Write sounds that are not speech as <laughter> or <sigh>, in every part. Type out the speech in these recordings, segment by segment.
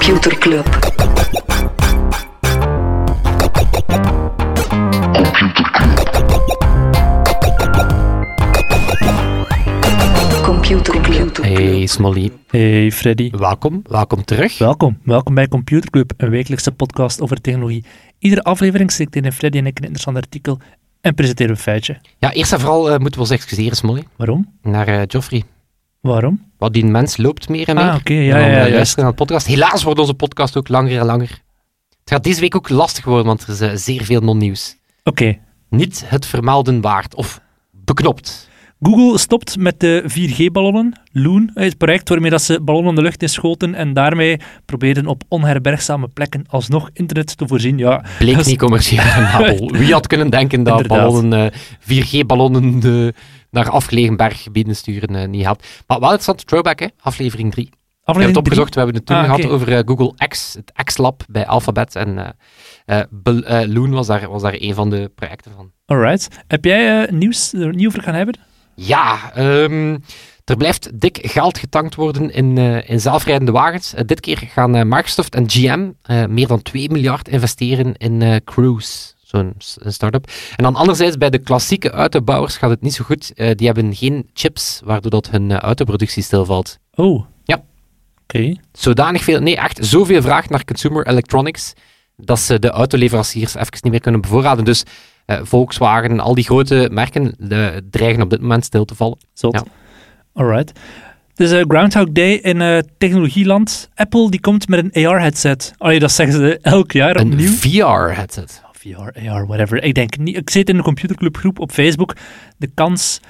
Computer Club. Computer Club. Hey Smolly, Hey Freddy. welkom, welkom terug. Welkom, welkom bij Computer Club, een wekelijkse podcast over technologie. Iedere aflevering stikt in Freddy en ik een interessant artikel en presenteren we een feitje. Ja, eerst en vooral eh, moeten we ons excuseren, Smolly, Waarom? naar eh Joffrey. Waarom? Wat die mens loopt meer en meer. Ah, oké, ja, ja, eh, ja, juist. luisteren naar de podcast. Helaas wordt onze podcast ook langer en langer. Het gaat deze week ook lastig worden, want er is eh, zeer veel non-nieuws. Oké. Niet het vermelden waard, of beknopt. Google stopt met de 4G-ballonnen. Loon, het project waarmee dat ze ballonnen de lucht in schoten en daarmee probeerden op onherbergzame plekken alsnog internet te voorzien. Ja, Bleek is- niet commercieel <laughs> rendabel. Wie had kunnen denken dat ballonnen, eh, 4G-ballonnen de, naar afgelegen berggebieden sturen eh, niet helpt. Maar wel interessant, throwback, hè? aflevering 3. We hebben het opgezocht, we hebben het toen Ah, gehad over eh, Google X, het X-lab bij Alphabet. En eh eh, Bel- eh, Loon was daar, was daar een van de projecten van. 3. Alright. Heb jij eh, nieuws nieuw over gaan hebben? Ja, ehm, er blijft dik geld getankt worden in, eh, in zelfrijdende wagens. Eh, dit keer gaan eh, Microsoft en GM meer dan 2 miljard investeren in Cruise, zo'n start-up. En dan anderzijds, bij de klassieke autobouwers gaat het niet zo goed. Die hebben geen chips, waardoor dat hun autoproductie stilvalt. Oh. Ja. Oké. zodanig veel, nee, echt zoveel vraag naar consumer electronics, dat ze de autoleveranciers even niet meer kunnen bevoorraden. Dus Volkswagen, al die grote merken eh, dreigen op dit moment stil te vallen. Zot. Ja. Alright. Het is eh, Groundhog Day in eh, technologieland. Apple die komt met een AR-headset. Allee, dat zeggen ze elk jaar Een opnieuw. VR-headset. VR, AR, whatever. Ik denk niet. Ik zit in een computerclubgroep op Facebook. De kans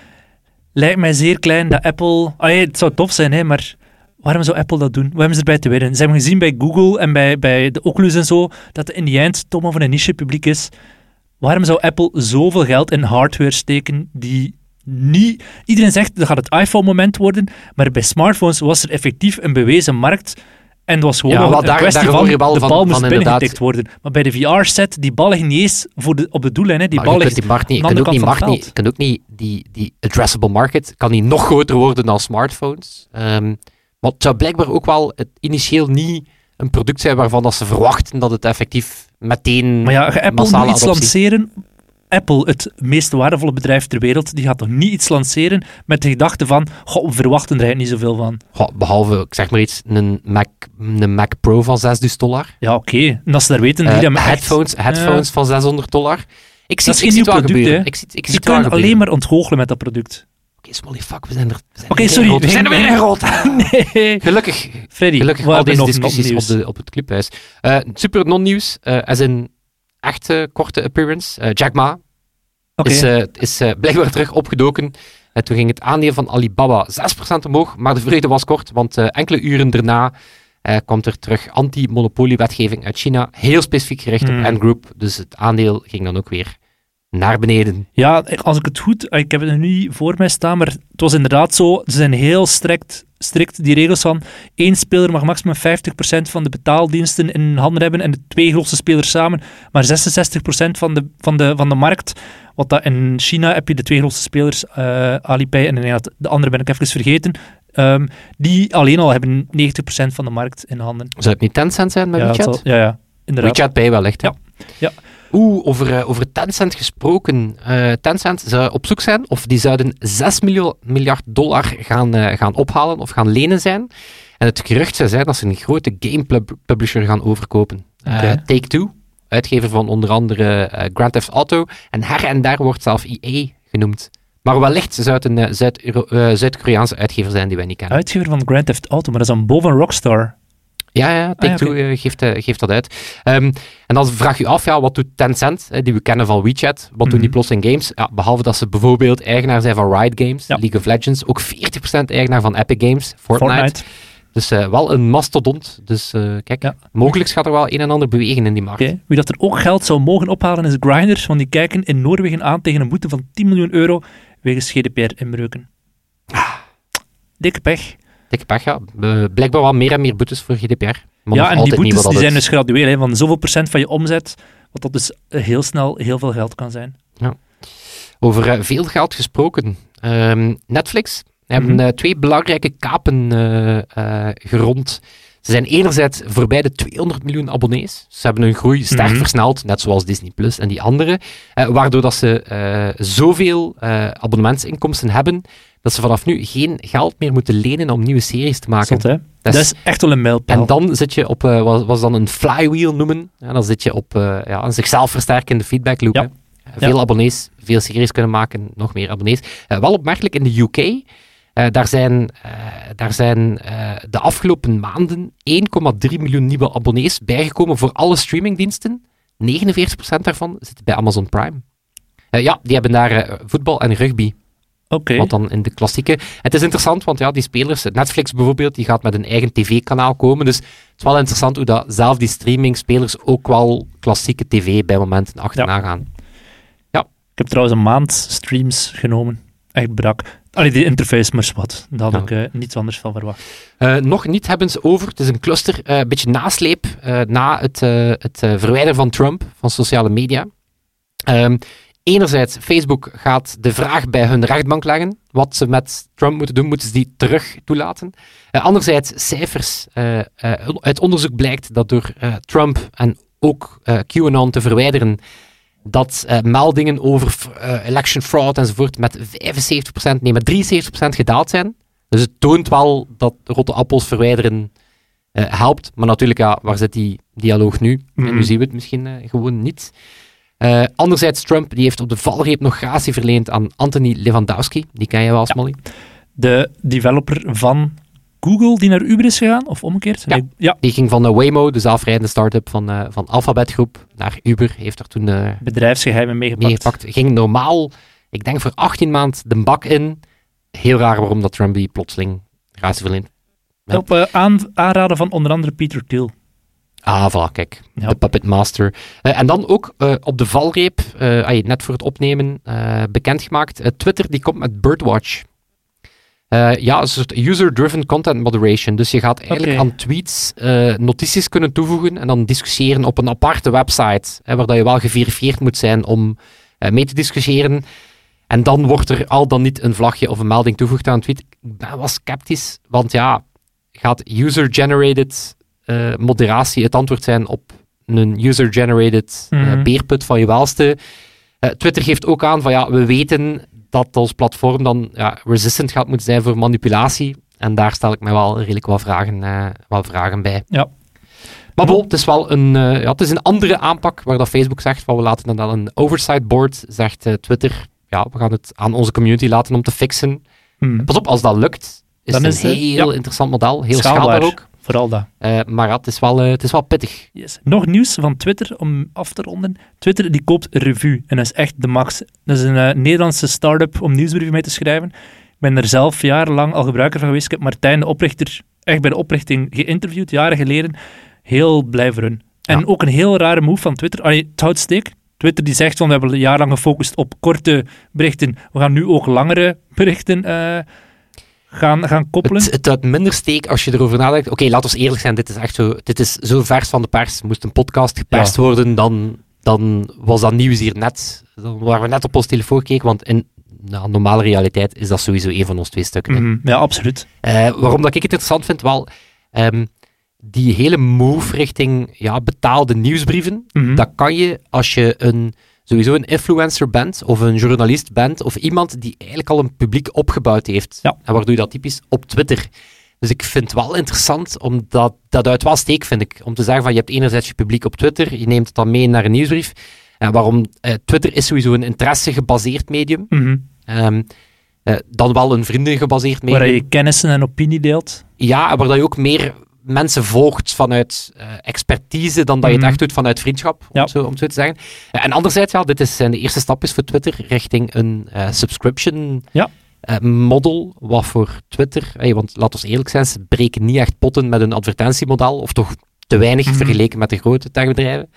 lijkt mij zeer klein dat Apple. Allee, het zou tof zijn, hè, maar waarom zou Apple dat doen? Wat hebben ze erbij te winnen? Ze hebben gezien bij Google en bij, bij de Oculus en zo dat het in die eind toch maar van een niche publiek is. Waarom zou Apple zoveel geld in hardware steken die niet... Iedereen zegt dat gaat het iPhone-moment worden, maar bij smartphones was er effectief een bewezen markt en het was gewoon Ja, een daar- kwestie daar van de bal moest van binnengetikt worden. Maar bij de VR-set, die bal ligt niet eens voor de, op de doellijn. Hè. Die Maar bal ligt die markt niet, kunt ook niet, markt kunt ook niet die, die addressable market kan niet nog groter worden dan smartphones. Ehm, maar het zou blijkbaar ook wel het initieel niet een product zijn waarvan dat ze verwachten dat het effectief meteen Maar ja, Apple moet iets adoptie- lanceren. Apple, het meest waardevolle bedrijf ter wereld, die gaat toch niet iets lanceren met de gedachte van, goh, we verwachten er eigenlijk niet zoveel van. Goh, behalve, ik zeg maar iets, een Mac, een Mac Pro van 6000 dollar. Ja, oké. En als ze daar weten, die Eh, met echt- headphones headphones van 600 dollar. Ik zie, Dat is geen nieuw product, hè. Ik zie, ik Ze kunnen alleen maar ontgoochelen met dat product. Smolly, fuck, we zijn er. Oké, sorry. We zijn er weer groot. <laughs> Nee. Gelukkig, Freddy, gelukkig al deze nog discussies op, de, op het clubhuis. Eh, super non-nieuws, eh als een echte korte appearance. Eh, Jack Ma is, eh, is eh, blijkbaar terug opgedoken. En toen ging het aandeel van Alibaba 6% omhoog, maar de vreugde was kort, want eh, enkele uren daarna eh, komt er terug anti-monopoliewetgeving uit China, heel specifiek gericht Hmm. op Ant-Group. Dus het aandeel ging dan ook weer naar beneden. Ja, als ik het goed... Ik heb het nu voor mij staan, maar het was inderdaad zo. Ze zijn heel strikt, strikt die regels van één speler mag maximum 50% van de betaaldiensten in handen hebben en de twee grootste spelers samen maar 66% van de, van, de, van de markt. Wat dat in China heb je de twee grootste spelers, eh, Alipay en inderdaad, de andere ben ik even vergeten. Ehm, die alleen al hebben 90% van de markt in handen. Zou het niet Tencent zijn met ja, WeChat? zal- ja, ja, inderdaad. WeChat Pay wellicht. hè? Ja. Ja. Oeh, over, eh, over Tencent gesproken. Eh, Tencent zou op zoek zijn of die zouden 6 miljoen, miljard dollar gaan, eh, gaan ophalen of gaan lenen zijn. En het gerucht zou zijn dat ze een grote game pub- publisher gaan overkopen. Oké. Take-Two, uitgever van onder andere Grand Theft Auto. En her en daar wordt zelf EA genoemd. Maar wellicht zou het een Zuid-Koreaanse uitgever zijn die wij niet kennen. Uitgever van Grand Theft Auto, maar dat is dan boven Rockstar. Ja, ja, Take-Two Ah, ja, eh, geeft, eh, geeft dat uit. Ehm, en dan vraag je af, ja, wat doet Tencent, eh, die we kennen van WeChat, wat doen die Mhm. plots in games? Ja, behalve dat ze bijvoorbeeld eigenaar zijn van Riot Games, Ja. League of Legends, ook 40% eigenaar van Epic Games, Fortnite. Fortnite. Dus wel een mastodont. Dus kijk, Ja. mogelijk gaat er wel een en ander bewegen in die markt. Wie dat er ook geld zou mogen ophalen is Grindr, want die kijken in Noorwegen aan tegen een boete van 10 miljoen euro wegens GDPR-inbreuken. Ah. Dikke pech. Dikke pech, ja. Blijkbaar wel meer en meer boetes voor GDPR. Maar ja, en die boetes die zijn dus gradueel, hè, van zoveel procent van je omzet, wat dat dus eh, heel snel heel veel geld kan zijn. Over eh, veel geld gesproken. Ehm, Netflix hebben Mhm. eh, twee belangrijke kapen gerond. Ze zijn enerzijds voorbij de 200 miljoen abonnees. Ze hebben hun groei sterk Mhm. versneld, net zoals Disney Plus en die andere. eh, waardoor dat ze eh, zoveel eh, abonnementsinkomsten hebben, dat ze vanaf nu geen geld meer moeten lenen om nieuwe series te maken. Zot, hè? Dat Dat is- echt wel een mijlpaal. En dan zit je op, eh, wat, ze dan een flywheel noemen. Ja, dan zit je op eh, ja, een zichzelf versterkende feedback loop. Ja. Veel abonnees, veel series kunnen maken, nog meer abonnees. Eh, wel opmerkelijk, in de UK, daar zijn, daar zijn de afgelopen maanden 1,3 miljoen nieuwe abonnees bijgekomen voor alle streamingdiensten. 49% daarvan zit bij Amazon Prime. Ja, die hebben daar voetbal en rugby. Oké. Wat dan in de klassieke. Het is interessant, want ja, die spelers, Netflix bijvoorbeeld, die gaat met een eigen tv-kanaal komen. Dus het is wel interessant hoe dat zelf die streaming-spelers ook wel klassieke tv bij momenten achterna gaan. Ik heb trouwens een maand streams genomen. Echt brak. Allee, die interface, maar wat. Daar had Ja. ik eh, niets anders van verwacht. Eh, nog niet hebben ze over. Het is een cluster, eh, een beetje nasleep na het, het verwijderen van Trump van sociale media. Ehm, enerzijds, Facebook gaat de vraag bij hun rechtbank leggen. Wat ze met Trump moeten doen, moeten ze die terug toelaten. Eh, anderzijds, cijfers. eh, uit onderzoek blijkt dat door Trump en ook QAnon te verwijderen, dat meldingen over election fraud enzovoort met 75%, nee, met 73% gedaald zijn. Dus het toont wel dat rotte appels verwijderen helpt. Maar natuurlijk, ja, waar zit die dialoog nu? En Mhm. nu zien we het misschien gewoon niet. Eh, anderzijds, Trump die heeft op de valreep nog gratie verleend aan Anthony Lewandowski. Die ken je wel, Smolly. De developer van Google die naar Uber is gegaan, of omgekeerd? Ja. Nee, ja. Die ging van eh, Waymo, de zelfrijdende start-up van, eh van Alphabet Groep, naar Uber. Heeft daar toen eh bedrijfsgeheimen meegepakt. meegepakt. Ging normaal, ik denk voor 18 maand de bak in. Heel raar waarom dat Trump die plotseling gratie verleent. Ja. Op aan- aanraden van onder andere Peter Thiel. Ah, voilà, kijk. Ja. De Puppet Master. Eh, en dan ook eh, op de valreep, eh, ah, net voor het opnemen, bekendgemaakt. Twitter die komt met Birdwatch. Ja, een soort user-driven content moderation. Dus je gaat eigenlijk aan tweets notities kunnen toevoegen en dan discussiëren op een aparte website, hè, waar dat je wel geverifieerd moet zijn om mee te discussiëren. En dan wordt er al dan niet een vlagje of een melding toegevoegd aan een tweet. Ik ben wel sceptisch, want ja, gaat user-generated eh, moderatie het antwoord zijn op een user-generated Mhm. beerput van je welste? Eh, Twitter geeft ook aan van ja, we weten dat ons platform dan ja, resistant gaat moeten zijn voor manipulatie. En daar stel ik mij wel redelijk wat vragen, wat vragen bij. Ja. Maar bon, het is wel een, ja, het is een andere aanpak waar dat Facebook zegt van we laten dan wel een oversight board, zegt Twitter. Ja, we gaan het aan onze community laten om te fixen. Hmm. Pas op, als dat lukt, is Dan het is een het, heel ja. interessant model. Heel Schaalbaar. schaalbaar ook. Vooral dat. Eh, maar ja, het is wel, eh, het is wel pittig. Yes. Nog nieuws van Twitter om af te ronden. Twitter die koopt Revue en dat is echt de max. Dat is een eh, Nederlandse start-up om nieuwsbrieven mee te schrijven. Ik ben er zelf jarenlang al gebruiker van geweest. Ik heb Martijn, de oprichter, echt bij de oprichting geïnterviewd, jaren geleden. Heel blij voor hun. En Ja. ook een heel rare move van Twitter. Allee, het houdt steek. Twitter die zegt van, we hebben jarenlang gefocust op korte berichten. We gaan nu ook langere berichten eh, gaan, gaan koppelen. Het, het minder steek als je erover nadenkt. Oké, laat ons eerlijk zijn, dit is echt zo, dit is zo vers van de pers. Moest een podcast geperst worden, dan, dan was dat nieuws hier net. Dan waren we net op ons telefoon gekeken, want in nou, normale realiteit is dat sowieso een van ons twee stukken. Mhm. Ja, absoluut. Eh, waarom dat ik het interessant vind, wel, ehm, die hele move richting ja, betaalde nieuwsbrieven, Mhm. dat kan je als je een, sowieso een influencer bent, of een journalist bent, of iemand die eigenlijk al een publiek opgebouwd heeft. Ja. En waar doe je dat typisch? Op Twitter. Dus ik vind het wel interessant, omdat dat uit wel steek, vind ik. Om te zeggen van, je hebt enerzijds je publiek op Twitter, je neemt het dan mee naar een nieuwsbrief. En waarom? eh, Twitter is sowieso een interesse-gebaseerd medium. Mhm. Ehm, eh, dan wel een vrienden-gebaseerd medium. Waar je kennissen en opinie deelt. Ja, waar dat je ook meer mensen volgt vanuit eh, expertise dan dat je Mhm. het echt doet vanuit vriendschap, om, Ja. zo, om zo te zeggen. Eh, en anderzijds, ja, dit is zijn de eerste stapjes voor Twitter richting een eh, subscription Ja. model, wat voor Twitter, want laat ons eerlijk zijn, ze breken niet echt potten met een advertentiemodel, of toch te weinig Mhm. vergeleken met de grote techbedrijven.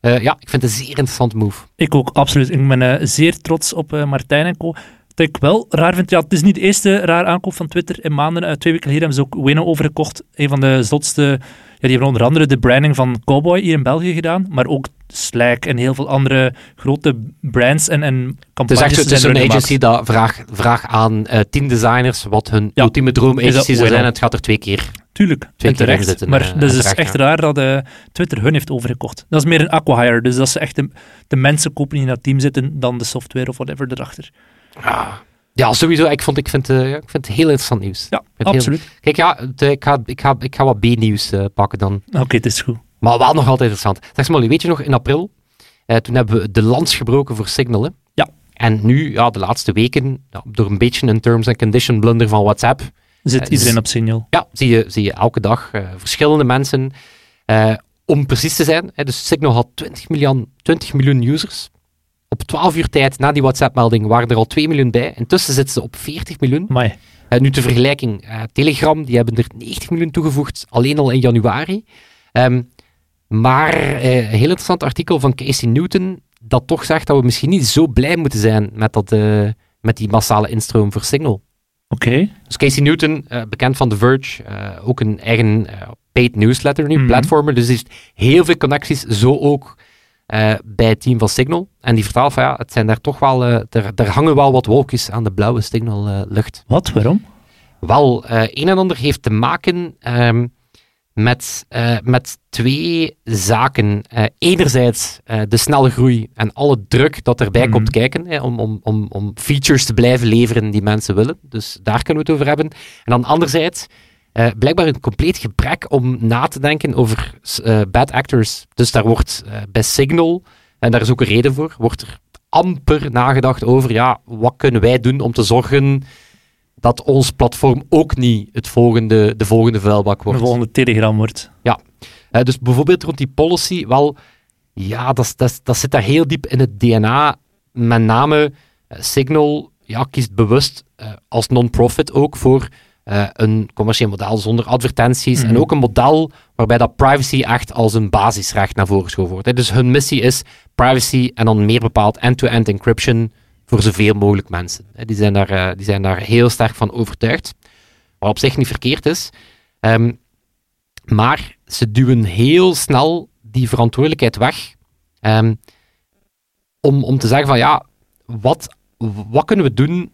Ja, ik vind het een zeer interessante move. Ik ook, absoluut. Ik ben zeer trots op Martijn en co. Wat ik wel raar vind, ja, het is niet de eerste raar aankoop van Twitter. In maanden, eh, twee weken geleden, hebben ze ook Wayno overgekocht. Een van de zotste... Ja, die hebben onder andere de branding van Cowboy hier in België gedaan, maar ook Slack en heel veel andere grote brands en, en Het is campagnes echt het is een erin agency dat vraag, vraag aan eh tien designers wat hun Ja, ultieme droom agency zou zijn. Het gaat er twee keer tuurlijk. Twee en keer terecht. inzitten, maar eh, dat is echt ja. raar dat eh, Twitter hun heeft overgekocht. Dat is meer een acquihire, dus dat ze echt de, de mensen kopen die in dat team zitten dan de software of whatever erachter. Ja, ja sowieso. Ik, vond, ik, vind, eh, ik vind het heel interessant nieuws. Ja, heel- absoluut. Kijk, ja, ik, ga, ik, ga, ik ga wat B-nieuws eh, pakken dan. Oké, het is goed. Maar wel nog altijd interessant. Zeg maar, weet je nog, in april, eh, toen hebben we de lans gebroken voor Signal. Hè? Ja. En nu, ja, de laatste weken, ja, door een beetje een terms and condition blunder van WhatsApp, Zit iedereen z- op Signal. ja, zie je, zie je elke dag verschillende mensen. om precies te zijn, hè, dus Signal had 20 miljoen, 20 miljoen users. Op 12 uur tijd na die WhatsApp-melding waren er al 2 miljoen bij. Intussen zitten ze op 40 miljoen. Maar Eh, nu ter vergelijking, eh, Telegram, die hebben er 90 miljoen toegevoegd, alleen al in januari. Ehm, maar eh, een heel interessant artikel van Casey Newton, dat toch zegt dat we misschien niet zo blij moeten zijn met, dat, met die massale instroom voor Signal. oké. Dus Casey Newton, bekend van The Verge, ook een eigen paid newsletter nu, Mhm. platformer, dus die heeft heel veel connecties, zo ook eh, bij het team van Signal. En die vertaalt van ja, het zijn daar toch wel, eh, er, er hangen wel wat wolkjes aan de blauwe Signal-lucht. Wat? Waarom? Wel, eh, een en ander heeft te maken ehm, met, eh, met twee zaken. Eh, enerzijds eh, de snelle groei en alle druk dat erbij Mhm. komt kijken hè, om, om, om, om features te blijven leveren die mensen willen. Dus daar kunnen we het over hebben. En dan anderzijds eh, blijkbaar een compleet gebrek om na te denken over eh, bad actors. Dus daar wordt eh, bij Signal, en daar is ook een reden voor, wordt er amper nagedacht over, ja, wat kunnen wij doen om te zorgen dat ons platform ook niet het volgende, de volgende vuilbak De wordt. volgende Telegram wordt. Eh, dus bijvoorbeeld rond die policy, wel, ja, dat, dat, dat zit daar heel diep in het DNA. Met name Signal ja, kiest bewust als non-profit ook voor eh, een commercieel model zonder advertenties. Mhm. En ook een model waarbij dat privacy echt als een basisrecht naar voren geschoven wordt. hè. Dus hun missie is privacy en dan meer bepaald end-to-end encryption voor zoveel mogelijk mensen. hè. Die zijn daar, eh, die zijn daar heel sterk van overtuigd. Wat op zich niet verkeerd is. Ehm, maar ze duwen heel snel die verantwoordelijkheid weg. ehm, om, om te zeggen van ja, wat, wat kunnen we doen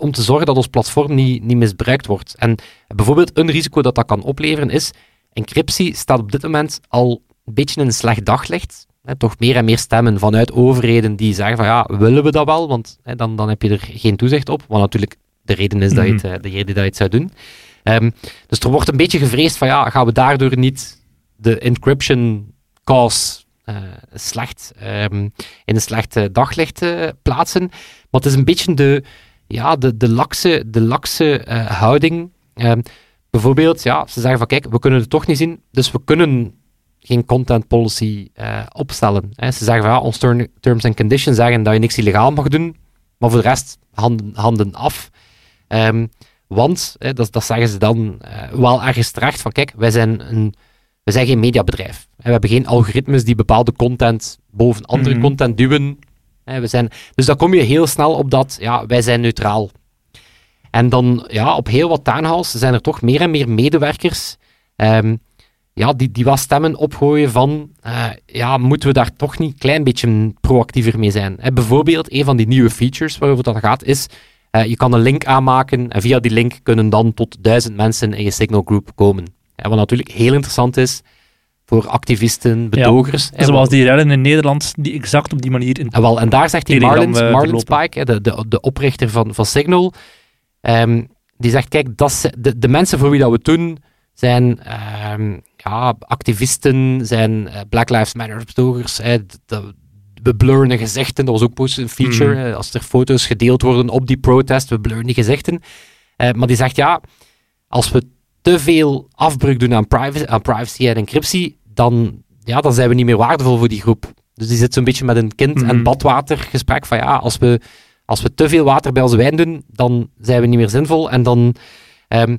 om te zorgen dat ons platform niet, niet misbruikt wordt? En bijvoorbeeld een risico dat dat kan opleveren is, encryptie staat op dit moment al een beetje in een slecht daglicht. Toch meer en meer stemmen vanuit overheden die zeggen van ja, willen we dat wel? Want dan, dan heb je er geen toezicht op. Wat natuurlijk de reden is dat je het, eh, de reden dat je het zou doen. Ehm, dus er wordt een beetje gevreesd van ja, gaan we daardoor niet de encryption cause eh, slecht, ehm, in een slecht daglicht eh, plaatsen. Maar het is een beetje de, ja, de, de lakse, de lakse eh, houding. Ehm, bijvoorbeeld, ja, ze zeggen van kijk, we kunnen het toch niet zien, dus we kunnen geen content policy eh, opstellen. Hè. Ze zeggen van ja, ons term- terms and conditions zeggen dat je niks illegaal mag doen, maar voor de rest handen, handen af. Ehm, want, hè, dat, dat zeggen ze dan eh, wel ergens terecht, van kijk, wij zijn, een, wij zijn geen mediabedrijf. Hè, we hebben geen algoritmes die bepaalde content boven andere Mhm. content duwen. We zijn, dus dan kom je heel snel op dat, ja, wij zijn neutraal. En dan, ja, op heel wat townhalls zijn er toch meer en meer medewerkers ehm, ja, die, die wat stemmen opgooien van, eh, ja, moeten we daar toch niet een klein beetje proactiever mee zijn? Bijvoorbeeld, een van die nieuwe features waarover dat gaat, is eh, je kan een link aanmaken en via die link kunnen dan tot duizend mensen in je Signal Group komen. Ja, wat natuurlijk heel interessant is voor activisten, betogers. Zoals die rellen in Nederland, die exact op die manier in en, wel, en daar zegt die Telegram, Marlin, eh, Marlin verlopen. Spike, de, de, de oprichter van, van Signal, ehm, die zegt, kijk, dat de, de mensen voor wie dat we het doen, zijn ehm, ja, activisten, zijn eh, Black Lives Matter betogers, we blurren de gezichten, dat was ook een feature, hè, als er foto's gedeeld worden op die protest, we blurren die gezichten. Eh, maar die zegt, ja, als we te veel afbreuk doen aan privacy, aan privacy en encryptie, dan, ja, dan zijn we niet meer waardevol voor die groep. Dus die zit zo'n beetje met een kind- en Mhm. badwatergesprek van ja, als we, als we te veel water bij onze wijn doen, dan zijn we niet meer zinvol. En dan, ehm,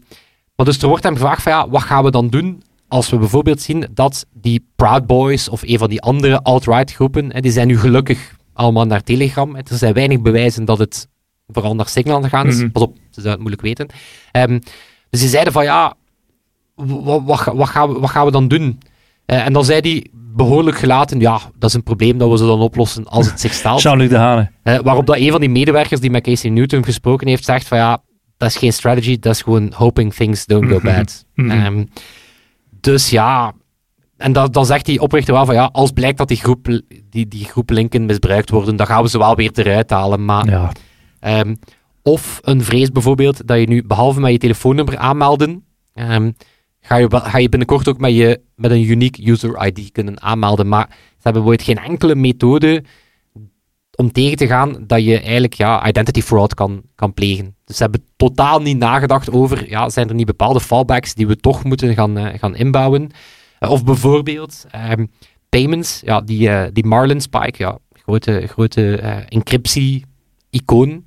maar dus er wordt hem gevraagd van ja, wat gaan we dan doen als we bijvoorbeeld zien dat die Proud Boys of een van die andere alt-right groepen, hè, die zijn nu gelukkig allemaal naar Telegram. Er zijn weinig bewijzen dat het vooral naar Signal gegaan is. Mhm. Pas op, ze zouden het moeilijk weten. Ehm, dus die zeiden van ja, wat, wat, wat, gaan, we, wat gaan we dan doen? Eh, en dan zei hij behoorlijk gelaten, ja, dat is een probleem dat we zullen oplossen als het zich <laughs> stelt. Jean-Luc de Hane. Eh, waarop dat een van die medewerkers die met Casey Newton gesproken heeft, zegt van ja, dat is geen strategy, dat is gewoon hoping things don't go Mhm. bad. Mhm. Ehm, dus ja, en dat, dan zegt die oprichter wel van ja, als blijkt dat die groep, die, die groep linken misbruikt worden, dan gaan we ze wel weer eruit halen. Maar, Ja. ehm, of een vrees bijvoorbeeld, dat je nu behalve met je telefoonnummer aanmelden, ehm, ga, je, ga je binnenkort ook met, je, met een unique user ID kunnen aanmelden. Maar ze hebben bijvoorbeeld geen enkele methode om tegen te gaan dat je eigenlijk ja, identity fraud kan, kan plegen. Dus ze hebben totaal niet nagedacht over, ja, zijn er niet bepaalde fallbacks die we toch moeten gaan, eh, gaan inbouwen? Eh, of bijvoorbeeld ehm, payments, ja, die, eh, die Marlin Spike, ja, grote, grote encryptie-icoon.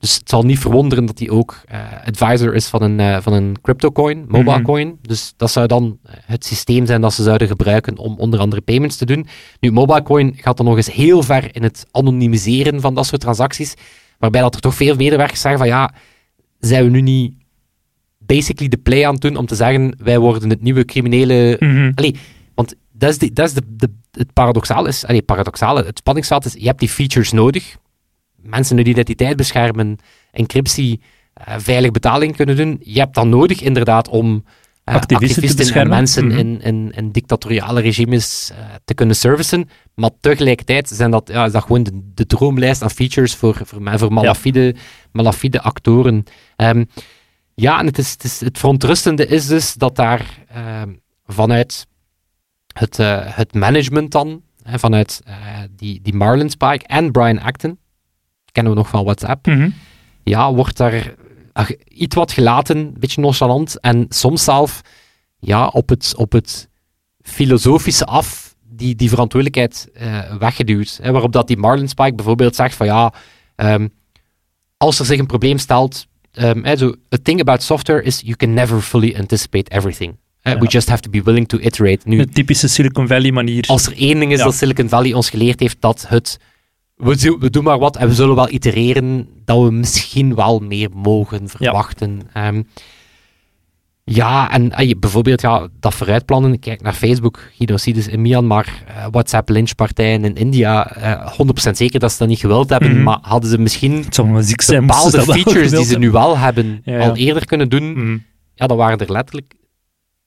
Dus het zal niet verwonderen dat hij ook eh, advisor is van een, eh, van een cryptocoin, mobile Mhm. coin. Dus dat zou dan eh, het systeem zijn dat ze zouden gebruiken om onder andere payments te doen. Nu, mobile coin gaat dan nog eens heel ver in het anonimiseren van dat soort transacties, waarbij dat er toch veel medewerkers zeggen van ja, zijn we nu niet basically de play aan het doen om te zeggen wij worden het nieuwe criminele Mhm. Allee, want dat is, de, dat is de, de, het paradoxaal is, allee, paradoxale, het spanningsveld is, je hebt die features nodig. Mensen hun identiteit beschermen, encryptie, eh, veilig betaling kunnen doen. Je hebt dat nodig inderdaad om eh, Activisten te en beschermen. mensen Mhm. in, in, in dictatoriale regimes eh, te kunnen servicen. Maar tegelijkertijd zijn dat, ja, is dat gewoon de, de droomlijst aan features voor, voor, ma- voor malafide, malafide actoren. Ehm, ja, en het, is, het, is, het verontrustende is dus dat daar ehm, vanuit het, het management dan, vanuit die, die Marlin Spike en Brian Acton, kennen we nog van WhatsApp, Mhm. ja, wordt daar ach, iets wat gelaten, een beetje nonchalant, en soms zelf ja, op, het, op het filosofische af die, die verantwoordelijkheid eh, weggeduwd. Hè, waarop dat die Marlin Spike bijvoorbeeld zegt van ja, ehm, als er zich een probleem stelt, um, hè, zo, a thing about software is you can never fully anticipate everything. Ja. We just have to be willing to iterate. Nu, De typische Silicon Valley manier. als er één ding is Ja. dat Silicon Valley ons geleerd heeft, dat het we, doen maar wat en we zullen wel itereren, dat we misschien wel meer mogen verwachten. Ehm, ja, en je- bijvoorbeeld ja, dat vooruitplannen, kijk naar Facebook, genocides in Myanmar, eh, WhatsApp lynchpartijen in India, eh 100% zeker dat ze dat niet gewild hebben, Mhm. maar hadden ze misschien ziek zijn, bepaalde features die ze nu wel hebben, Ja, ja. al eerder kunnen doen. Mhm. ja, dan waren er letterlijk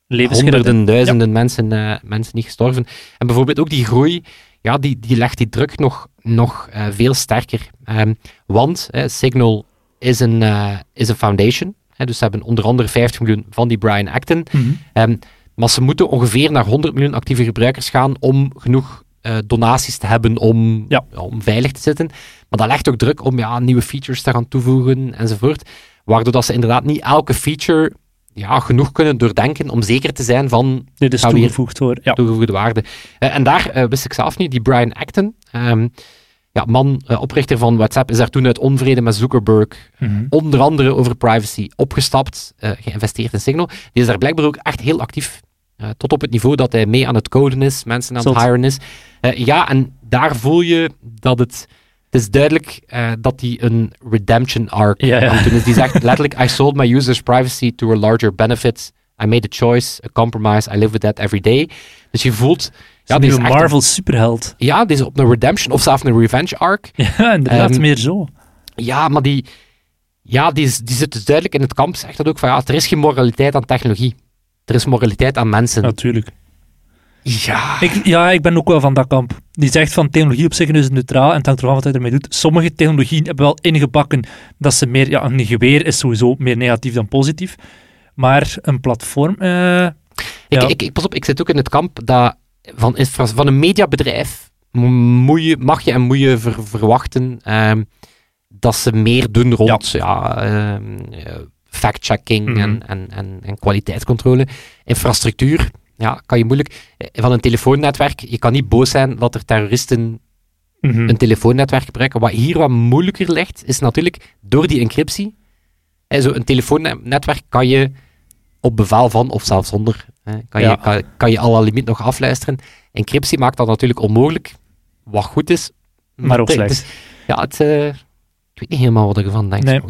honderden, duizenden mensen, eh, mensen niet gestorven. En bijvoorbeeld ook die groei, ja, die, die legt die druk nog, nog eh, veel sterker. Ehm, want eh, Signal is een, eh, is een foundation. Hè, dus ze hebben onder andere 50 miljoen van die Brian Acton. Mhm. Ehm, maar ze moeten ongeveer naar 100 miljoen actieve gebruikers gaan om genoeg eh, donaties te hebben om, Ja. om veilig te zitten. Maar dat legt ook druk om ja, nieuwe features te gaan toevoegen enzovoort. Waardoor dat ze inderdaad niet elke feature ja, genoeg kunnen doordenken om zeker te zijn van Dit is toegevoegd hoor. Ja. toegevoegde waarde. Eh, en daar eh, wist ik zelf niet, die Brian Acton, ehm, ja, man, eh, oprichter van WhatsApp, is daar toen uit onvrede met Zuckerberg, Mhm. onder andere over privacy, opgestapt, geïnvesteerd in Signal. Die is daar blijkbaar ook echt heel actief. tot op het niveau dat hij mee aan het coden is, mensen aan het hiren is. Ja, en daar voel je dat het... Het is duidelijk eh, dat hij een redemption arc Ja, ja. aan is. Die zegt <laughs> letterlijk, I sold my users privacy to a larger benefit. I made a choice, a compromise, I live with that every day. Dus je voelt... Ja, die is een Marvel superheld. ja, die is op een redemption of zelfs een revenge arc. <laughs> Ja, inderdaad, Ehm, meer zo. Ja, maar die, ja, die, is, die zit dus duidelijk in het kamp. Zegt dat ook van ja, er is geen moraliteit aan technologie. Er is moraliteit aan mensen. Natuurlijk. Ja. Ik, ja, ik ben ook wel van dat kamp. Die zegt van technologie op zich is neutraal en het hangt ervan wat hij ermee doet. Sommige technologieën hebben wel ingebakken dat ze meer... Ja, een geweer is sowieso meer negatief dan positief. Maar een platform... eh, Ik, Ja. ik, ik, pas op, ik zit ook in het kamp dat van, infra- van een mediabedrijf mo- moet je, mag je en moet je ver- verwachten ehm, dat ze meer doen rond ja. ehm, eh, fact-checking Mhm. en, en, en, en kwaliteitscontrole. Infrastructuur, ja, kan je moeilijk. eh, Van een telefoonnetwerk, je kan niet boos zijn dat er terroristen mhm. een telefoonnetwerk gebruiken. Wat hier wat moeilijker ligt, is natuurlijk door die encryptie. Hè, zo een telefoonnetwerk kan je op bevel van, of zelfs zonder, hè, kan, Ja. je, kan, kan je alle limiet nog afluisteren. Encryptie maakt dat natuurlijk onmogelijk, wat goed is. Maar ook slecht. ja, het, eh, ik weet niet helemaal wat ik ervan denk. Nee.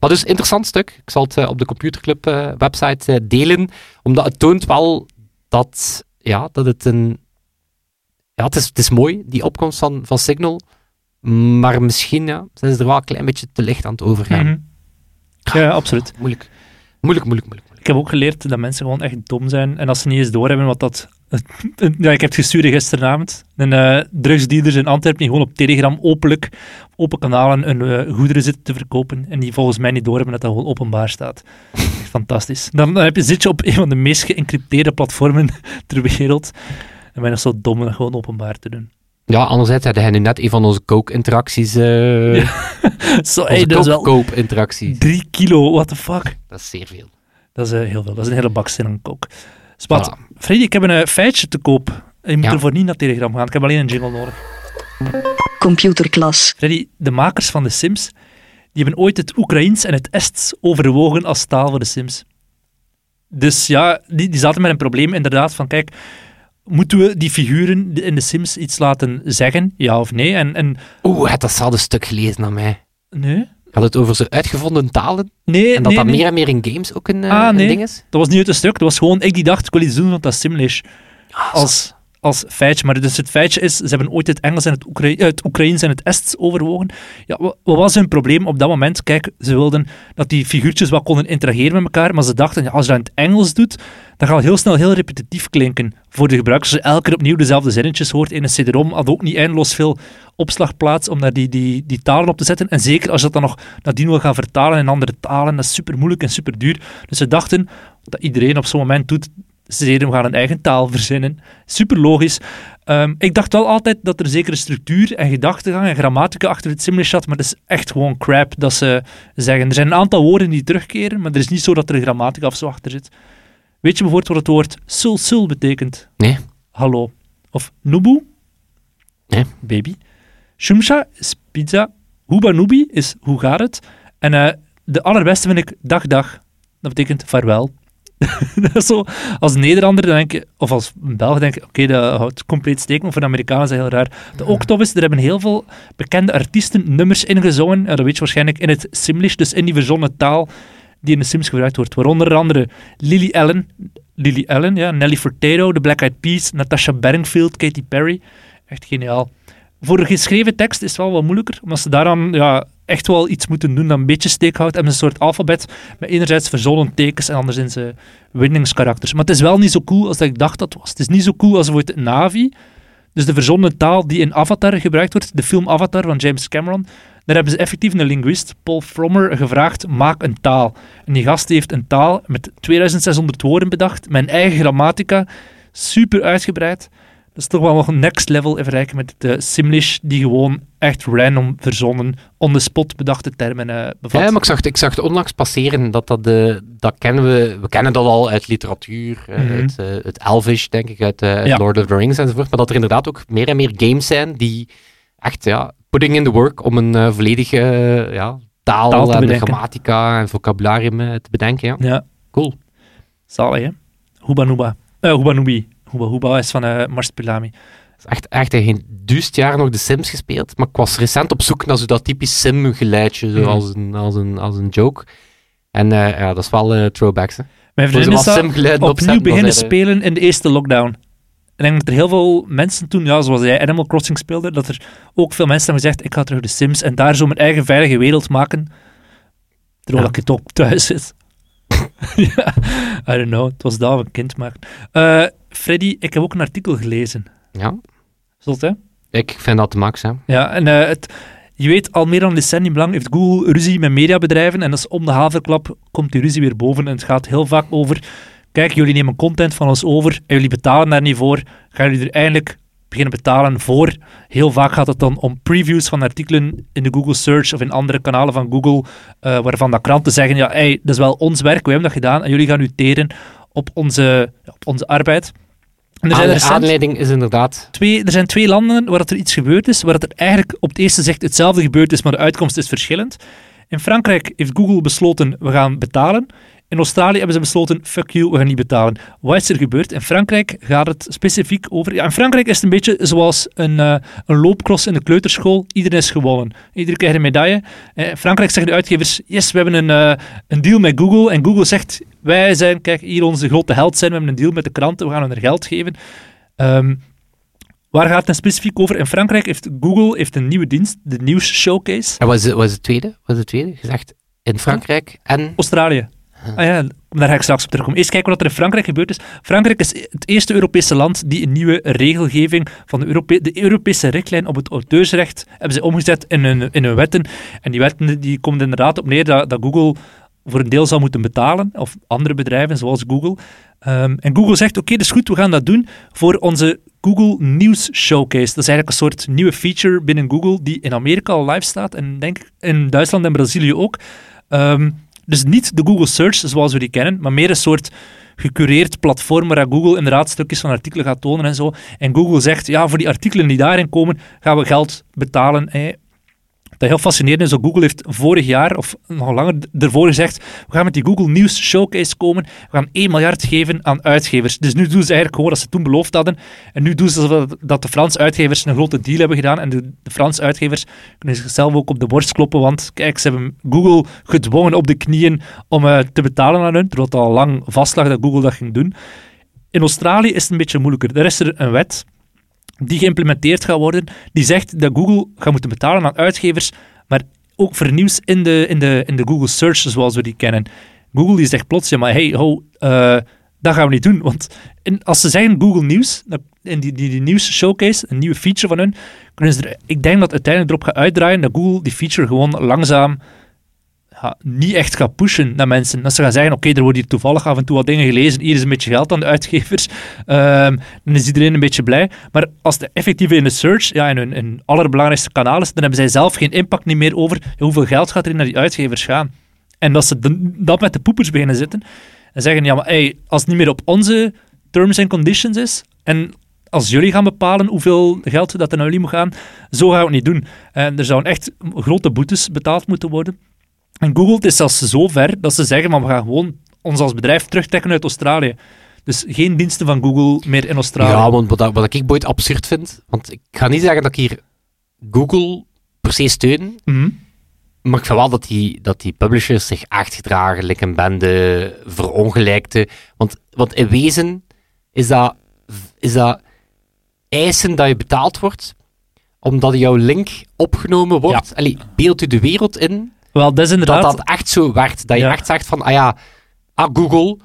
Maar dus, interessant stuk. Ik zal het eh, op de Computerclub website delen, omdat het toont wel dat, ja, dat het een... Ja, het is, het is mooi, die opkomst van, van Signal, maar misschien ja, zijn ze er wel een klein beetje te licht aan het overgaan. Mhm. Ja, ja, absoluut. Moeilijk. Moeilijk, moeilijk, moeilijk. Ik heb ook geleerd dat mensen gewoon echt dom zijn. En als ze niet eens doorhebben wat dat... Ja, ik heb het gestuurd gisteravond. Een uh, drugsdealers in Antwerpen die gewoon op Telegram openlijk, open kanalen, hun uh, goederen zitten te verkopen. En die volgens mij niet doorhebben dat dat gewoon openbaar staat. Fantastisch. Dan, dan heb je, zit je op een van de meest geëncrypteerde platformen <laughs> ter wereld. En ben je zo dom om dat gewoon openbaar te doen. Ja, anderzijds had hij nu net een van onze coke-interacties. Uh, <laughs> ja. Zo, hey, dat is wel koop-interacties. Drie kilo, what the fuck. Dat is zeer veel. Dat is uh, heel veel. Dat is een hele baksteen aan kook. Spat, voilà. Freddy, ik heb een uh, feitje te koop. Je moet ja. ervoor niet naar Telegram gaan. Ik heb alleen een jingle nodig. Computerklas. Freddy, de makers van de Sims, die hebben ooit het Oekraïens en het Ests overwogen als taal voor de Sims. Dus ja, die, die zaten met een probleem inderdaad van, kijk, moeten we die figuren in de Sims iets laten zeggen, ja of nee? En, en... Oeh, het datzelfde stuk gelezen aan mij. Nee? Had het over zo uitgevonden talen? Nee, En dat nee, dat nee. meer en meer in games ook een, Ah, nee. een ding is? Dat was niet uit een stuk, dat was gewoon ik die dacht, ik wil iets doen, want dat is Simlish. Ah, Als, als feitje. Maar dus het feitje is, ze hebben ooit het Engels en het, Oekra het Oekraïens en het Ests overwogen. Ja, wa- wat was hun probleem op dat moment? Kijk, ze wilden dat die figuurtjes wat konden interageren met elkaar, maar ze dachten, als je dat in het Engels doet, dan gaat het heel snel heel repetitief klinken voor de gebruikers. Als je elke keer opnieuw dezelfde zinnetjes hoort in een CD-ROM, had ook niet eindeloos veel opslagplaats om daar die, die, die talen op te zetten. En zeker als je dat dan nog nadien wil gaan vertalen in andere talen, dat is super moeilijk en super duur. Dus ze dachten, dat iedereen op zo'n moment doet, we gaan een eigen taal verzinnen. Super logisch. Ehm, ik dacht wel altijd dat er zekere structuur en gedachtegang en grammatica achter het Simlish zat, maar dat is echt gewoon crap dat ze zeggen. Er zijn een aantal woorden die terugkeren, maar er is niet zo dat er grammatica of zo achter zit. Weet je bijvoorbeeld wat het woord sul sul betekent? Nee. Hallo. Of nubu? Nee. Baby. Shumsha is pizza. Hubanubi is hoe gaat het? En eh, de allerbeste vind ik dag dag. Dat betekent vaarwel. <laughs> dat is zo, als Nederlander denk of als Belg denk je, oké, dat houdt compleet steken, maar voor de Amerikanen is dat heel raar. De ook tof is, er hebben heel veel bekende artiesten nummers ingezongen, ja, dat weet je waarschijnlijk, in het Simlish, dus in die verzonnen taal die in de Sims gebruikt wordt. Waaronder andere Lily Allen, Lily Allen, ja, Nelly Furtado, The Black Eyed Peas, Natasha Bedingfield, Katy Perry. Echt geniaal. Voor de geschreven tekst is het wel wat moeilijker, omdat ze daaraan ja, echt wel iets moeten doen dat een beetje steek houdt. Hebben ze een soort alfabet met enerzijds verzonnen tekens en anderzijds uh, winningskarakters. Maar het is wel niet zo cool als dat ik dacht dat was. Het is niet zo cool als bijvoorbeeld Navi, dus de verzonnen taal die in Avatar gebruikt wordt, de film Avatar van James Cameron. Daar hebben ze effectief een linguist, Paul Frommer, gevraagd: maak een taal. En die gast heeft een taal met 2600 woorden bedacht, een eigen grammatica, super uitgebreid. Dat is toch wel nog een next level in vergelijking met de Simlish, die gewoon echt random verzonnen, on the spot bedachte termen uh, bevat. Ja, maar ik zag, ik zag het onlangs passeren, dat dat, uh, dat kennen we, we kennen dat al uit literatuur, mm -hmm. uit, het Elvish, denk ik, uit, ja. Lord of the Rings enzovoort, maar dat er inderdaad ook meer en meer games zijn die echt, ja, putting in the work om een volledige ja, taal, en grammatica en vocabularium te bedenken. Ja. Ja. Cool. Zalig, hè? Nuba. Uh, Huba Nubi. Huba is van uh, Marsupilami. Echt, echt geen duizend jaar nog de Sims gespeeld, maar ik was recent op zoek naar zo dat typisch Sim-geluidje, zo Mhm. als, een, als, een, als een joke. En uh, ja, dat is wel uh, throwbacks, hè. Mijn vriendin is opnieuw opzetten, beginnen spelen in de eerste lockdown. Ik denk dat er heel veel mensen toen, ja, zoals jij Animal Crossing speelde, dat er ook veel mensen hebben gezegd, ik ga terug de Sims en daar zo mijn eigen veilige wereld maken, terwijl Ja. ik het ook thuis zit. <laughs> ja, I don't know, het was we een kind maakten. Eh, Freddy, ik heb ook een artikel gelezen. Ja, Zult hè? ik vind dat de max, hè. Ja, en eh, het, je weet, al meer dan een decennium lang heeft Google ruzie met mediabedrijven en dat is om de haverklap komt die ruzie weer boven en het gaat heel vaak over kijk, jullie nemen content van ons over en jullie betalen daar niet voor, gaan jullie er eindelijk beginnen betalen voor. Heel vaak gaat het dan om previews van artikelen in de Google Search of in andere kanalen van Google, eh, waarvan dat kranten zeggen, ja, hey, dat is wel ons werk, we hebben dat gedaan en jullie gaan nu teren op onze, op onze arbeid. En er zijn recent- aanleiding is inderdaad... twee, er zijn twee landen waar dat er iets gebeurd is, waar dat er eigenlijk op het eerste zegt hetzelfde gebeurd is, maar de uitkomst is verschillend. In Frankrijk heeft Google besloten, we gaan betalen. In Australië hebben ze besloten, fuck you, we gaan niet betalen. Wat is er gebeurd? In Frankrijk gaat het specifiek over... Ja, in Frankrijk is het een beetje zoals een, eh, een loopcross in de kleuterschool. Iedereen is gewonnen. Iedereen krijgt een medaille. Eh, In Frankrijk zeggen de uitgevers, yes, we hebben een, eh, een deal met Google. En Google zegt, wij zijn, kijk, hier onze grote held zijn. We hebben een deal met de kranten, we gaan hun er geld geven. Ehm, waar gaat het dan specifiek over? In Frankrijk heeft Google heeft een nieuwe dienst, de Nieuws Showcase. En is, wat is het tweede? Wat is het tweede? Gezegd in Frankrijk en... Australië. Ah ja, daar ga ik straks op terugkomen. Eerst kijken wat er in Frankrijk gebeurd is. Frankrijk is het eerste Europese land die een nieuwe regelgeving van de, Europe de Europese richtlijn op het auteursrecht hebben ze omgezet in hun, in hun wetten. En die wetten die komen inderdaad op neer dat, dat Google voor een deel zal moeten betalen, of andere bedrijven zoals Google. Ehm, en Google zegt, oké, dat is goed, we gaan dat doen voor onze Google News Showcase. Dat is eigenlijk een soort nieuwe feature binnen Google die in Amerika al live staat en denk in Duitsland en Brazilië ook. Ehm, dus niet de Google Search zoals we die kennen, maar meer een soort gecureerd platform waar Google inderdaad stukjes van artikelen gaat tonen en zo. En Google zegt, ja, voor die artikelen die daarin komen, gaan we geld betalen dat heel fascinerend is. Google heeft vorig jaar, of nog langer ervoor gezegd, we gaan met die Google News Showcase komen, we gaan 1 miljard geven aan uitgevers. Dus nu doen ze eigenlijk gewoon wat ze toen beloofd hadden. En nu doen ze dat de Franse uitgevers een grote deal hebben gedaan. En de, de Franse uitgevers kunnen zichzelf ook op de borst kloppen, want kijk, ze hebben Google gedwongen op de knieën om uh, te betalen aan hun, terwijl het al lang vastlag dat Google dat ging doen. In Australië is het een beetje moeilijker. Daar is er een wet die geïmplementeerd gaat worden, die zegt dat Google gaat moeten betalen aan uitgevers, maar ook voor nieuws in de, in de, in de Google Search, zoals we die kennen. Google die zegt plots, ja, maar hey, ho, uh, dat gaan we niet doen. Want als ze zeggen Google Nieuws, in die, die, die nieuws showcase, een nieuwe feature van hun, kunnen ze er, ik denk dat uiteindelijk erop gaat uitdraaien dat Google die feature gewoon langzaam niet echt gaat pushen naar mensen. Dat ze gaan zeggen, oké, er wordt hier toevallig af en toe wat dingen gelezen, hier is een beetje geld aan de uitgevers, um, dan is iedereen een beetje blij. Maar als de effectief in de search, ja, in hun in allerbelangrijkste kanalen is, dan hebben zij zelf geen impact niet meer over hoeveel geld gaat er naar die uitgevers gaan. En dat ze dat met de poepers beginnen zitten en zeggen, ja, maar hey, als het niet meer op onze terms and conditions is, en als jullie gaan bepalen hoeveel geld dat er naar jullie moet gaan, zo gaan we het niet doen. En er zouden echt grote boetes betaald moeten worden. En Google is zelfs zo ver dat ze zeggen, maar we gaan gewoon ons als bedrijf terugtrekken uit Australië. Dus geen diensten van Google meer in Australië. Ja, want wat, wat ik ooit absurd vind, want ik ga niet zeggen dat ik hier Google per se steun, mhm. maar ik vind wel dat die, dat die publishers zich echt gedragen, like een bende verongelijkte. Want, want in wezen is dat, is dat eisen dat je betaald wordt, omdat jouw link opgenomen wordt. Ja. Allee, beeld u de wereld in wel, dat is inderdaad... Dat dat echt zo werd. Dat je echt zegt van, ah ja, ah Google,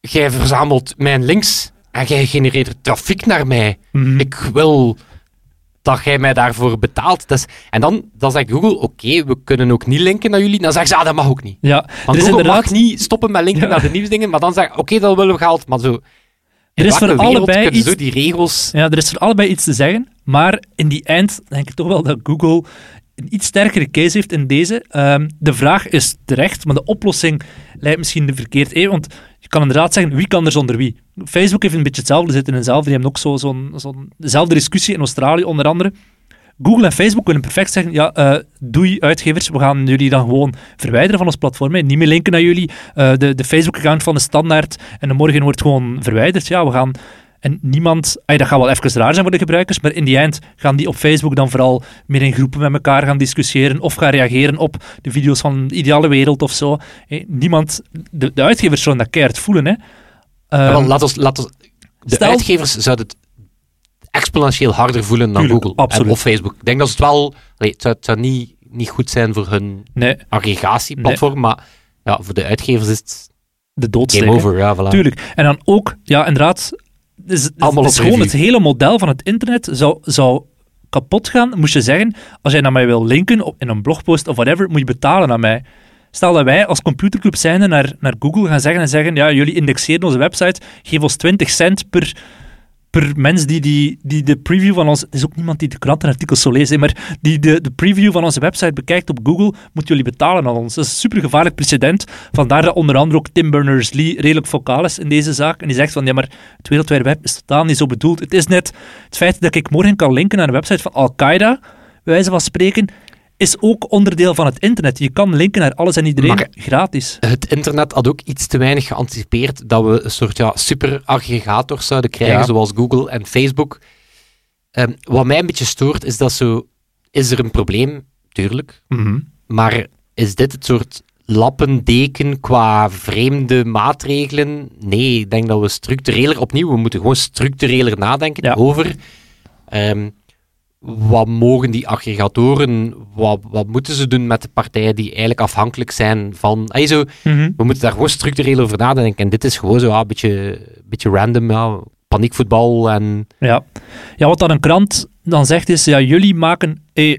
jij verzamelt mijn links en jij genereert trafiek naar mij. Mhm. Ik wil dat jij mij daarvoor betaalt. Dus, en dan, dan zegt Google, oké, we kunnen ook niet linken naar jullie. Dan zeggen ze, ah, dat mag ook niet. Ja, Want Google inderdaad... mag niet stoppen met linken naar de nieuwsdingen, maar dan zeggen oké, dat willen we geld. Maar zo... Er is voor allebei iets... zo die regels... Ja, er is voor allebei iets te zeggen, maar in die eind denk ik toch wel dat Google een iets sterkere case heeft in deze. Ehm, de vraag is terecht, maar de oplossing lijkt misschien de verkeerd. Eh, want je kan inderdaad zeggen, wie kan er zonder wie? Facebook heeft een beetje hetzelfde zitten in hetzelfde. Die hebben ook zo'n zo dezelfde discussie in Australië, onder andere. Google en Facebook kunnen perfect zeggen, ja, uh, doei uitgevers, we gaan jullie dan gewoon verwijderen van ons platform. Niet meer linken naar jullie. Uh, de de Facebook-account van de standaard en de morgen wordt gewoon verwijderd. Ja, we gaan en niemand, ay, dat gaat wel even raar zijn voor de gebruikers, maar in die eind gaan die op Facebook dan vooral meer in groepen met elkaar gaan discussiëren of gaan reageren op de video's van de ideale wereld of zo. niemand, de, de uitgevers zullen dat keihard voelen. Hè. Um, ja, laat ons, laat ons, de uitgevers zouden het exponentieel harder voelen dan Google en, of Facebook. Ik denk dat het wel, het zou, het zou niet, niet goed zijn voor hun nee. aggregatieplatform, maar ja, voor de uitgevers is het de doodsteek. Game over, ja, voilà. Tuurlijk. En dan ook, ja, inderdaad, dus, Allemaal dus gewoon het hele model van het internet zou, zou kapot gaan. Moest je zeggen, als jij naar mij wil linken op, in een blogpost of whatever, moet je betalen aan mij. Stel dat wij als computerclub zijnde naar, naar Google gaan zeggen en zeggen, ja, jullie indexeren onze website, geef ons 20 cent per per mens die, die, die de preview van ons... Is ook niemand die de krantenartikels zo leest, maar die de, de preview van onze website bekijkt op Google, moeten jullie betalen aan ons. Dat is een supergevaarlijk precedent. Vandaar dat onder andere ook Tim Berners-Lee redelijk vocaal is in deze zaak. En die zegt van, ja, maar het wereldwijde web is totaal niet zo bedoeld. Het is net het feit dat ik morgen kan linken naar een website van Al-Qaeda, bij wijze van spreken, is ook onderdeel van het internet. Je kan linken naar alles en iedereen gratis. Het internet had ook iets te weinig geanticipeerd dat we een soort ja, super-aggregator zouden krijgen, zoals Google en Facebook. Um, wat mij een beetje stoort, is dat zo... Is er een probleem? Tuurlijk. Mhm. Maar is dit het soort lappendeken qua vreemde maatregelen? Nee, ik denk dat we structureler... Opnieuw, we moeten gewoon structureler nadenken over... Um, wat mogen die aggregatoren, wat, wat moeten ze doen met de partijen die eigenlijk afhankelijk zijn van... Hey, zo, Mhm. we moeten daar gewoon structureel over nadenken. En dit is gewoon zo ja, een beetje, beetje random, ja, paniekvoetbal en... Ja. ja, wat dan een krant dan zegt is, ja, jullie maken... eh,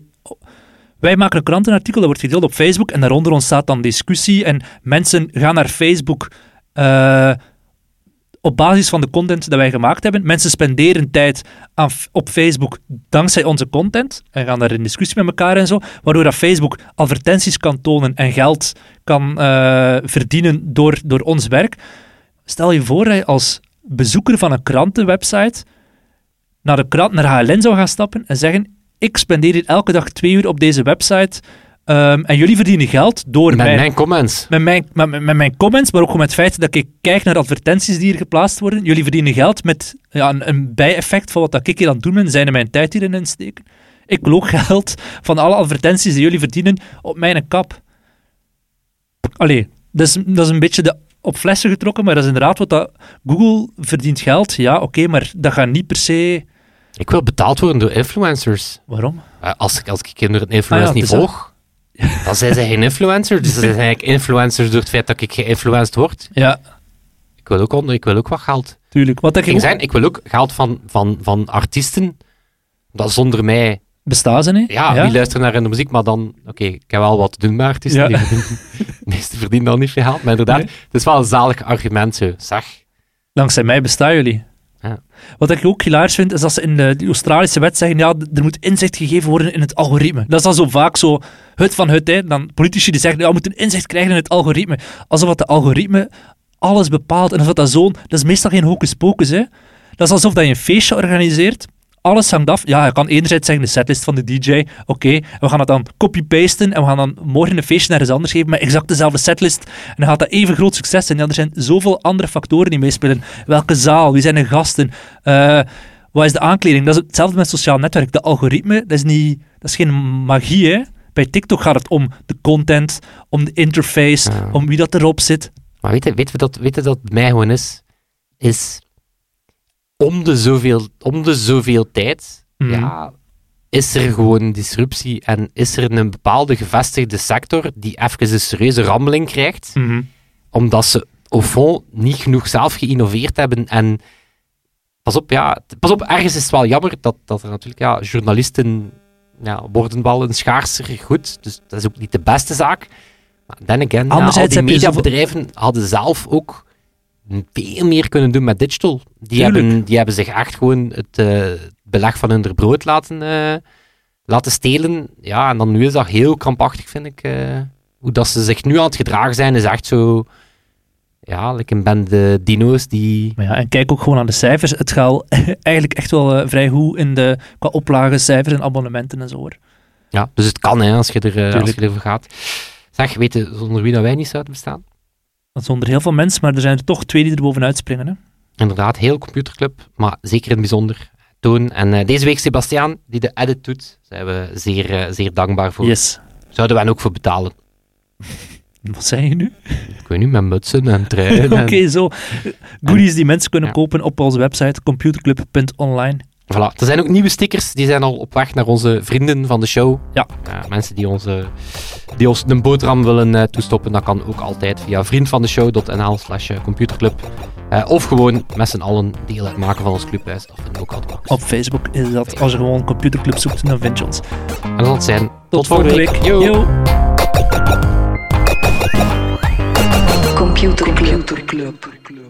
wij maken een krantenartikel, dat wordt gedeeld op Facebook en daaronder ontstaat dan discussie en mensen gaan naar Facebook eh, op basis van de content dat wij gemaakt hebben. Mensen spenderen tijd op Facebook dankzij onze content en gaan daar in discussie met elkaar en zo, waardoor dat Facebook advertenties kan tonen en geld kan eh, verdienen door, door ons werk. Stel je voor dat je als bezoeker van een krantenwebsite naar de krant, naar HLN zou gaan stappen en zeggen ik spendeer hier elke dag twee uur op deze website ehm, en jullie verdienen geld door Met mijn, mijn comments. met, mijn, met, met- mijn comments, maar ook gewoon met het feit dat ik kijk naar advertenties die hier geplaatst worden. Jullie verdienen geld met ja, een, een bijeffect van wat dat ik hier aan het doen ben, zijn er mijn tijd hierin insteken. Ik wil ook <laughs> geld van alle advertenties die jullie verdienen op mijn kap. Allee, dat is, dat is een beetje de, op flessen getrokken, maar dat is inderdaad wat dat... Google verdient geld, ja, oké, maar dat gaat niet per se... Ik wil betaald worden door influencers. Waarom? Eh, als, ik, als ik kinderen een influencer Ah ja, niet volg, dan zijn zij geen influencers. Dus ze zijn eigenlijk influencers door het feit dat ik geïnfluenced word. Ja, Ik wil ook, onder, ik wil ook wat geld. tuurlijk. Wat Ik, ik zijn, ik wil ook geld van, van, van artiesten. Dat zonder mij... bestaan ze, hè? Ja, wie luistert naar hun muziek, maar dan... Oké, ik heb wel wat te doen met artiesten. Ja. Die <laughs> meesten verdienen dan niet veel geld. Maar inderdaad, Nee. het is wel een zalig argument zo. Zeg. Dankzij mij bestaan jullie. Ja. Wat ik ook hilarisch vind, is dat ze in de die Australische wet zeggen, ja, er moet inzicht gegeven worden in het algoritme. Dat is dan zo vaak zo het van het, hè. Dan politici die zeggen, ja, we moeten inzicht krijgen in het algoritme. Alsof dat de algoritme alles bepaalt. En dat zo'n... Dat is meestal geen hocus pocus, hè. Dat is alsof dat je een feestje organiseert. Alles hangt af. Ja, je kan enerzijds zeggen de setlist van de DJ. Oké, we gaan het dan copy-pasten en we gaan dan morgen een feestje naar eens anders geven met exact dezelfde setlist. En dan gaat dat even groot succes zijn. Ja, er zijn zoveel andere factoren die meespelen. Welke zaal? Wie zijn de gasten? Eh, wat is de aankleding? Dat is hetzelfde met sociaal netwerk. De algoritme, dat is, niet, dat is geen magie, hè. Bij TikTok gaat het om de content, om de interface, Ja. om wie dat erop zit. Maar weet je, weet je, dat, weet je dat mij gewoon is? Is om de zoveel, om de zoveel tijd Mhm. ja, is er gewoon disruptie en is er een bepaalde gevestigde sector die even een serieuze rammeling krijgt, Mhm. omdat ze au fond niet genoeg zelf geïnnoveerd hebben en pas op, ja, pas op, ergens is het wel jammer dat, dat er natuurlijk, ja, journalisten ja, worden wel een schaarser goed, dus dat is ook niet de beste zaak. Maar again, ja, al die mediabedrijven hadden zelf ook veel meer kunnen doen met digital. Die, Tuurlijk. hebben, die hebben zich echt gewoon het eh, beleg van hun brood laten, eh, laten stelen. Ja, en dan nu is dat heel krampachtig, vind ik. eh, hoe dat ze zich nu aan het gedragen zijn, is echt zo... Ja, like een bende dino's die... Maar ja, en kijk ook gewoon aan de cijfers. Het gaat <laughs> eigenlijk echt wel vrij goed in de, qua oplagen, cijfers en abonnementen en zo hoor. Ja, dus het kan, hè, als je, er, als je ervoor gaat. Zeg, weet je zonder wie dat wij niet zouden bestaan? Dat zonder heel veel mensen, maar er zijn er toch twee die er bovenuit springen. Hè? Inderdaad, heel computerclub, maar zeker in het bijzonder Toon. En eh, deze week Sebastiaan, die de edit doet, zijn we zeer, eh, zeer dankbaar voor. Yes. Zouden we hen ook voor betalen? <laughs> Wat zei je nu? Ik weet niet, met mutsen en truien. <laughs> Oké, zo. Goodies die mensen kunnen Ja. kopen op onze website computerclub.online. Voilà. Er zijn ook nieuwe stickers, die zijn al op weg naar onze vrienden van de show. Ja. Eh, mensen die, onze, die ons een boterham willen eh, toestoppen, dat kan ook altijd via vriendvandeshow.nl slash eh, computerclub. Of gewoon met z'n allen deel uitmaken van ons clubhuis. Dat vind ik ook altijd makkelijk. Op Facebook is dat. Als je gewoon computerclub zoekt, dan vind je ons. En dat zal het zijn. Tot, volgende week. Yo. Yo. Computer Club.